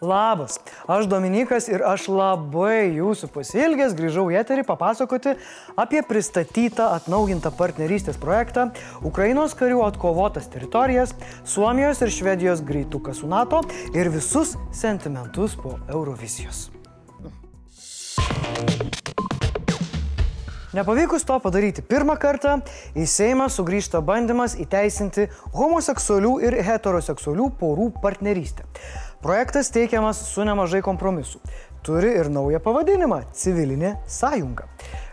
Labas, aš Dominikas ir aš labai jūsų pasilgęs grįžau į eterį papasakoti apie pristatytą atnaujintą partnerystės projektą, Ukrainos karių atkovotas teritorijas, Suomijos ir Švedijos greituką su NATO ir visus sentimentus po Eurovizijos. Nepavykus to padaryti pirmą kartą, į Seimą sugrįžta bandymas įteisinti homoseksualių ir heteroseksualių porų partnerystę. Projektas teikiamas su nemažai kompromisų. Turi ir naują pavadinimą - civilinė sąjunga.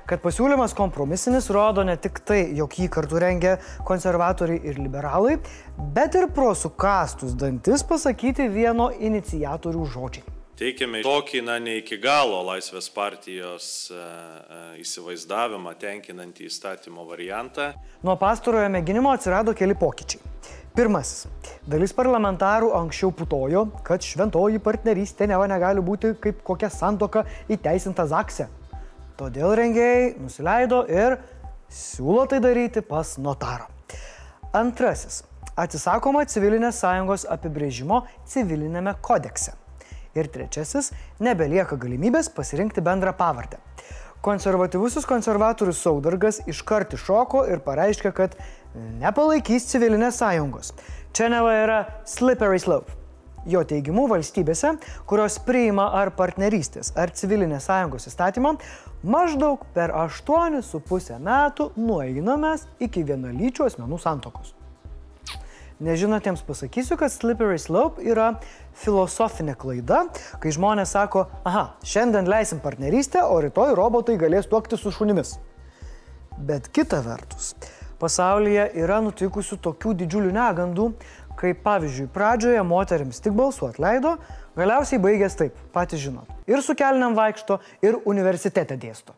Kad pasiūlymas kompromisinis rodo ne tik tai, jog jį kartu rengia konservatoriai ir liberalai, bet ir pro sukastus dantis pasakyti vieno inicijatorių žodžiai. Teikėme tokį, na, ne iki galo Laisvės partijos e, e, įsivaizdavimą tenkinantį įstatymo variantą. Nuo pastarojo mėginimo atsirado keli pokyčiai. Pirmasis. Dalis parlamentarų anksčiau putojo, kad šventoji partnerystė neva negali būti kaip kokia santoka įteisinta Zakse. Todėl rengėjai nusileido ir siūlo tai daryti pas notarą. Antrasis. Atsisakoma civilinės sąjungos apibrėžimo civilinėme kodekse. Ir trečiasis. Nebelieka galimybės pasirinkti bendrą pavardę. Konservatyvusis konservatorius Saudargas iškart iššoko ir pareiškė, kad nepalaikys civilinės sąjungos. Čia neva yra slippery slope. Jo teigimu valstybėse, kurios priima ar partnerystės, ar civilinės sąjungos įstatymą, maždaug per 8,5 metų nueinamės iki vienalyčių asmenų santokos. Nežinotiems pasakysiu, kad slippery slope yra filosofinė klaida, kai žmonės sako, aha, šiandien leisim partnerystę, o rytoj robotai galės tuokti su šunimis. Bet kita vertus, pasaulyje yra nutikusių tokių didžiulių negandų, kaip pavyzdžiui, pradžioje moteriams tik balsuot leido, galiausiai baigęs taip, patys žinot. Ir su kelniam vaikšto, ir universitete dėsto.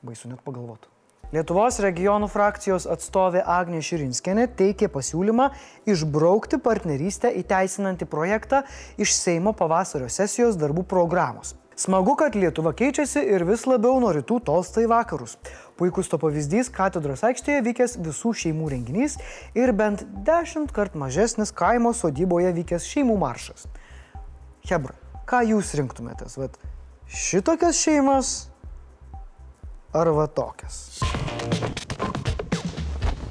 Baisu net pagalvotų. Lietuvos regionų frakcijos atstovė Agnė Širinskenė teikė pasiūlymą išbraukti partnerystę įteisinantį projektą iš Seimo pavasario sesijos darbų programos. Smagu, kad Lietuva keičiasi ir vis labiau nuo rytų tolsta į vakarus. Puikus to pavyzdys katedros aikštėje vykęs visų šeimų renginys ir bent dešimt kart mažesnis kaimo sodyboje vykęs šeimų maršas. Hebra, ką jūs rinktumėtės? Vat šitokias šeimas ar va tokias.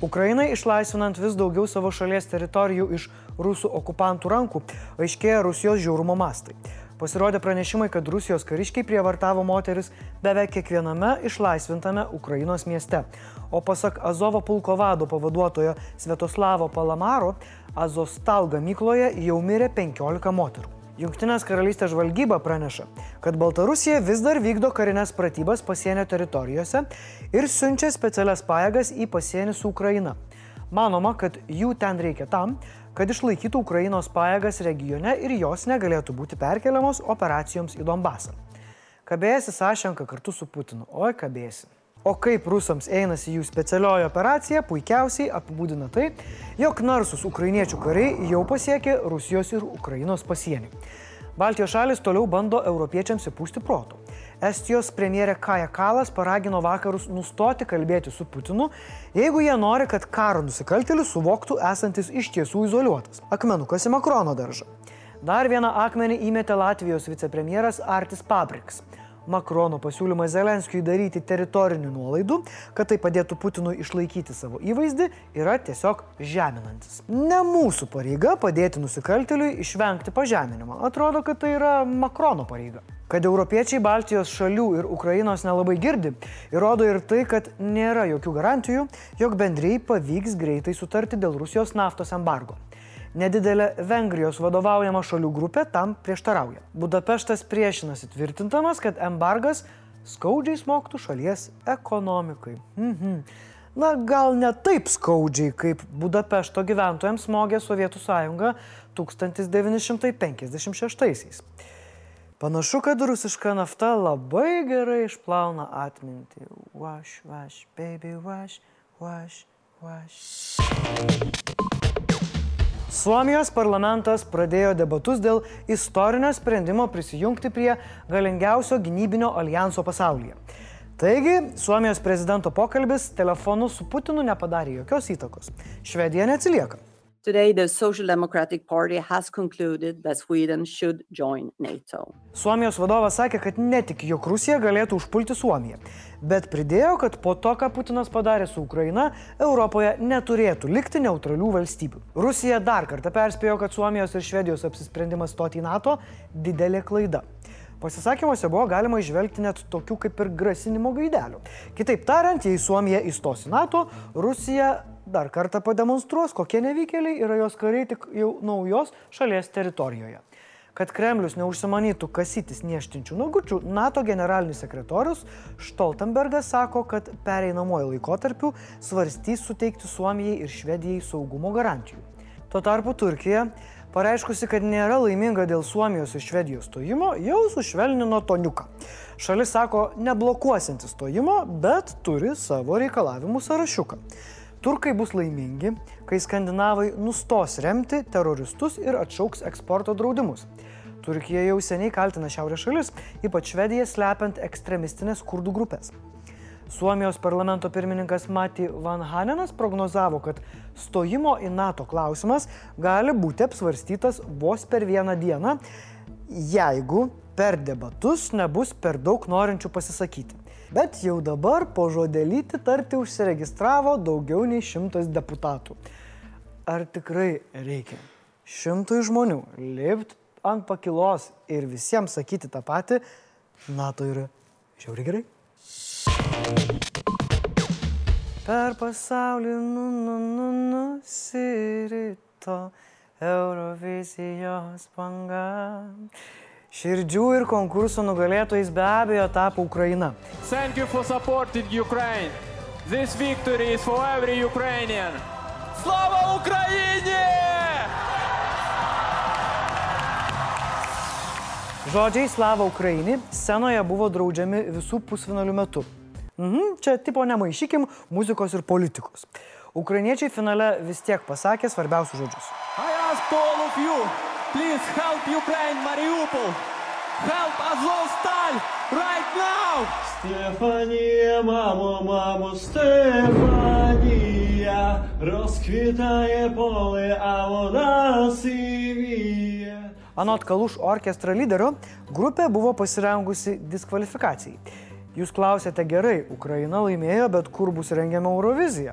Ukrainai išlaisvinant vis daugiau savo šalies teritorijų iš rusų okupantų rankų, aiškėja Rusijos žiaurumo mastai. Pasirodė pranešimai, kad Rusijos kariškiai prievartavo moteris beveik kiekviename išlaisvintame Ukrainos mieste. O pasak Azovo pulko vado pavaduotojo Svetoslavo Palamaro, Azostal gamykloje jau mirė 15 moterų. Junktinės karalystės žvalgyba praneša, kad Baltarusija vis dar vykdo karinės pratybas pasienio teritorijose ir siunčia specialias pajėgas į pasienį su Ukraina. Manoma, kad jų ten reikia tam, kad išlaikytų Ukrainos pajėgas regione ir jos negalėtų būti perkeliamos operacijoms į Donbasą. Kabėjasi Sašenka kartu su Putinu. Oi, kabėjasi. O kaip rusams einasi jų specialioji operacija, puikiausiai apibūdina tai, jog narsus ukrainiečių kariai jau pasiekė Rusijos ir Ukrainos pasienį. Baltijos šalis toliau bando europiečiams įpūsti protų. Estijos premjerė Kaja Kalas paragino vakarus nustoti kalbėti su Putinu, jeigu jie nori, kad karo nusikaltėlis suvoktų esantis iš tiesų izoliuotas. Akmenukas į Makrono daržą. Dar vieną akmenį įmetė Latvijos vicepremjeras Artis Pabriks. Makrono pasiūlymas Zelenskijui daryti teritorinių nuolaidų, kad tai padėtų Putinui išlaikyti savo įvaizdį, yra tiesiog žeminantis. Ne mūsų pareiga padėti nusikaltėliui išvengti pažeminimo. Atrodo, kad tai yra Makrono pareiga. Kad europiečiai Baltijos šalių ir Ukrainos nelabai girdi, įrodo ir tai, kad nėra jokių garantijų, jog bendrai pavyks greitai sutarti dėl Rusijos naftos embargo. Nedidelė Vengrijos vadovaujama šalių grupė tam prieštarauja. Budapeštas priešinasi tvirtintamas, kad embargas skaudžiai smogtų šalies ekonomikai. Mhm. Na, gal ne taip skaudžiai, kaip Budapešto gyventojams smogė Sovietų sąjunga 1956-aisiais. Panašu, kad rusiška nafta labai gerai išplauna atmintį. Wash, wash, baby, wash, wash, wash. Suomijos parlamentas pradėjo debatus dėl istorinio sprendimo prisijungti prie galingiausio gynybinio alijanso pasaulyje. Taigi, Suomijos prezidento pokalbis telefonu su Putinu nepadarė jokios įtakos. Švedija neatsilieka. Today, the Social Democratic Party has concluded that Sweden should join NATO. Suomijos vadovas sakė, kad netik, jog Rusija galėtų užpulti Suomiją, bet pridėjo, kad po to, ką Putinas padarė su Ukraina, Europoje neturėtų likti neutralių valstybių. Rusija dar kartą perspėjo, kad Suomijos ir Švedijos apsisprendimas stoti į NATO - didelė klaida. Pasisakymuose buvo galima išvelgti net tokių kaip ir grasinimo gaidelių. Kitaip tariant, jei Suomija įstos į NATO, Rusija dar kartą pademonstruos, kokie nevykėliai yra jos kariai tik jau naujos šalies teritorijoje. Kad Kremlius neužsimanytų kasytis nieštinčių nagučių, NATO generalinis sekretorius Stoltenbergas sako, kad pereinamojo laikotarpiu svarstys suteikti Suomijai ir Švedijai saugumo garantijų. Tuo tarpu Turkija pareiškusi, kad nėra laiminga dėl Suomijos ir Švedijos stojimo, jau sušvelnino toniuką. Šalis sako, neblokuosinti stojimo, bet turi savo reikalavimų sąrašiuką. Turkai bus laimingi, kai skandinavai nustos remti teroristus ir atšauks eksporto draudimus. Turkija jau seniai kaltina šiaurės šalis, ypač Švediją slepiant ekstremistinės kurdų grupės. Suomijos parlamento pirmininkas Mati Van Hanenas prognozavo, kad stojimo į NATO klausimas gali būti apsvarstytas vos per vieną dieną, jeigu per debatus nebus per daug norinčių pasisakyti. Bet jau dabar po žodelytį tarti užsiregistravo daugiau nei šimtas deputatų. Ar tikrai reikia šimtui žmonių lipti ant pakilos ir visiems sakyti tą patį, NATO yra žiauriai gerai? Per pasaulį nu, nu, nu, nusirito Eurovizijos banga. Širdžių ir konkurso nugalėtojais be abejo tapo Ukraina. Thank you for supporting Ukraine. This victory is for every Ukrainian. Slava Ukrainie! Žodžiai Slava Ukraini scenoje buvo draudžiami visų pusfinalių metu. Mhm, čia tipo nemaišykim muzikos ir politikos. Ukrainiečiai finale vis tiek pasakė svarbiausius žodžius. I ask all of you, please help Ukraine, Mariupol. Help Azovstal right now! Стефанія, мамо, мамо, Стефанія, розквітає поле, а вода сивіє. Anot Kaluš orkestro lyderio, grupė buvo pasirengusi diskvalifikacijai. Jūs klausėte gerai, Ukraina laimėjo, bet kur bus rengiama Eurovizija?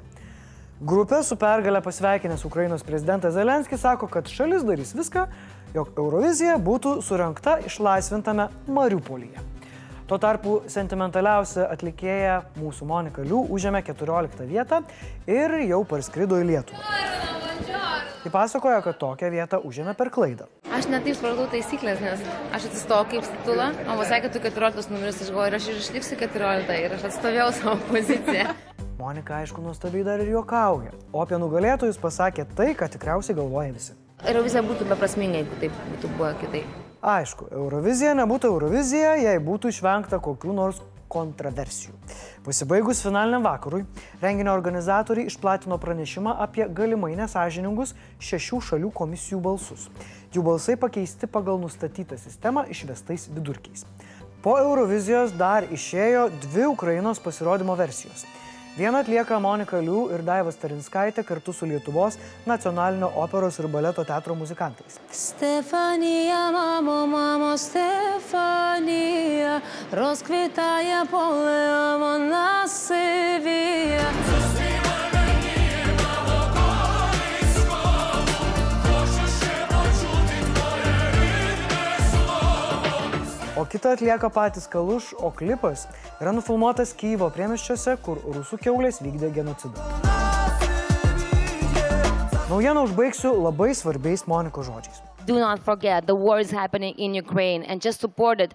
Grupė su pergalę pasveikinęs Ukrainos prezidentas Zelenskis sako, kad šalis darys viską, jog Eurovizija būtų surinkta išlaisvintame Mariupolyje. Tuo tarpu sentimentaliausia atlikėja mūsų Monika Liu užėmė 14 vietą ir jau parskrido į Lietuvą. Ji pasakoja, kad tokią vietą užėmė per klaidą. Aš netaip supratau taisyklės, nes aš atsistojau kaip statula, o pasakė, kad tu 14 numeris, aš galvoju, ir aš ir išliksiu 14 ir aš atstovėjau savo poziciją. Monika, aišku, nuostabiai dar ir juokauja. O apie nugalėtojus pasakė tai, ką tikriausiai galvoja visi. Eurovizija būtų beprasminga, jeigu taip būtų buvę kitaip. Aišku, Eurovizija nebūtų Eurovizija, jei būtų išvengta kokių nors kontroversijų. Pasibaigus finaliniam vakarui, renginio organizatoriai išplatino pranešimą apie galimai nesažiningus šešių šalių komisijų balsus. Jų balsai pakeisti pagal nustatytą sistemą išvestais vidurkiais. Po Eurovizijos dar išėjo dvi Ukrainos pasirodymo versijos. Vieną atlieka Monika Liu ir Daivas Tarinskaitė kartu su Lietuvos nacionalinio operos ir baleto teatro muzikantais. Stefanija, mamo, mamo, Stefanija, rozkvitaja polė, mano. O kitą atlieka patys Kaluš, o klipas yra nufilmuotas Kyivo priemiščiuose, kur rusų keulės vykdė genocidą. Naujieną užbaigsiu labai svarbiais Monikos žodžiais. do not forget the war is happening in Ukraine and just support it.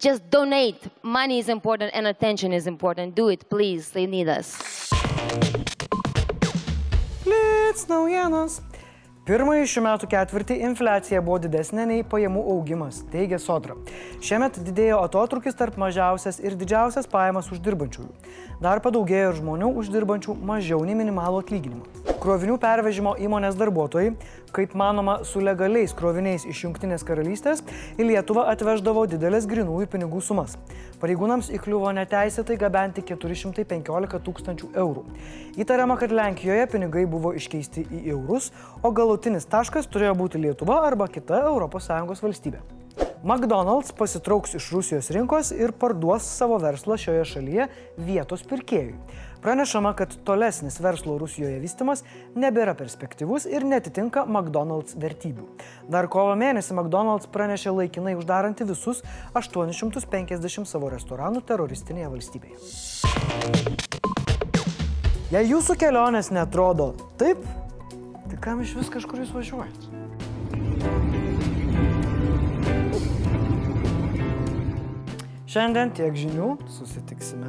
Just donate. Money is important and attention is important. Do it, please. They need us. Blitz naujienos. Pirmąjį šių metų ketvirtį infliacija buvo didesnė nei pajamų augimas, teigia Sodra. Šiemet didėjo atotrukis tarp mažiausias ir didžiausias pajamas uždirbančiųjų. Dar padaugėjo ir žmonių uždirbančių mažiau nei minimalų atlyginimą. Krovinių pervežimo įmonės darbuotojai, kaip manoma, su legaliais kroviniais iš Junktinės karalystės į Lietuvą atveždavo didelės grinųjų pinigų sumas. Pareigūnams įkliuvo neteisėtai gabenti 415 tūkstančių eurų. Įtariama, kad Lenkijoje pinigai buvo iškeisti į eurus, o galutinis taškas turėjo būti Lietuva arba kita ES valstybė. McDonald's pasitrauks iš Rusijos rinkos ir parduos savo verslą šioje šalyje vietos pirkėjui. Pranešama, kad tolesnis verslo Rusijoje vystimas nebėra perspektyvus ir netitinka McDonald's vertybių. Dar kovo mėnesį McDonald's pranešė laikinai uždaranti visus 850 savo restoranų teroristinėje valstybėje. Jei jūsų kelionės netrodo taip, tai kam iš vis kažkur jūs važiuojate? Šiandien tiek žinių, susitiksime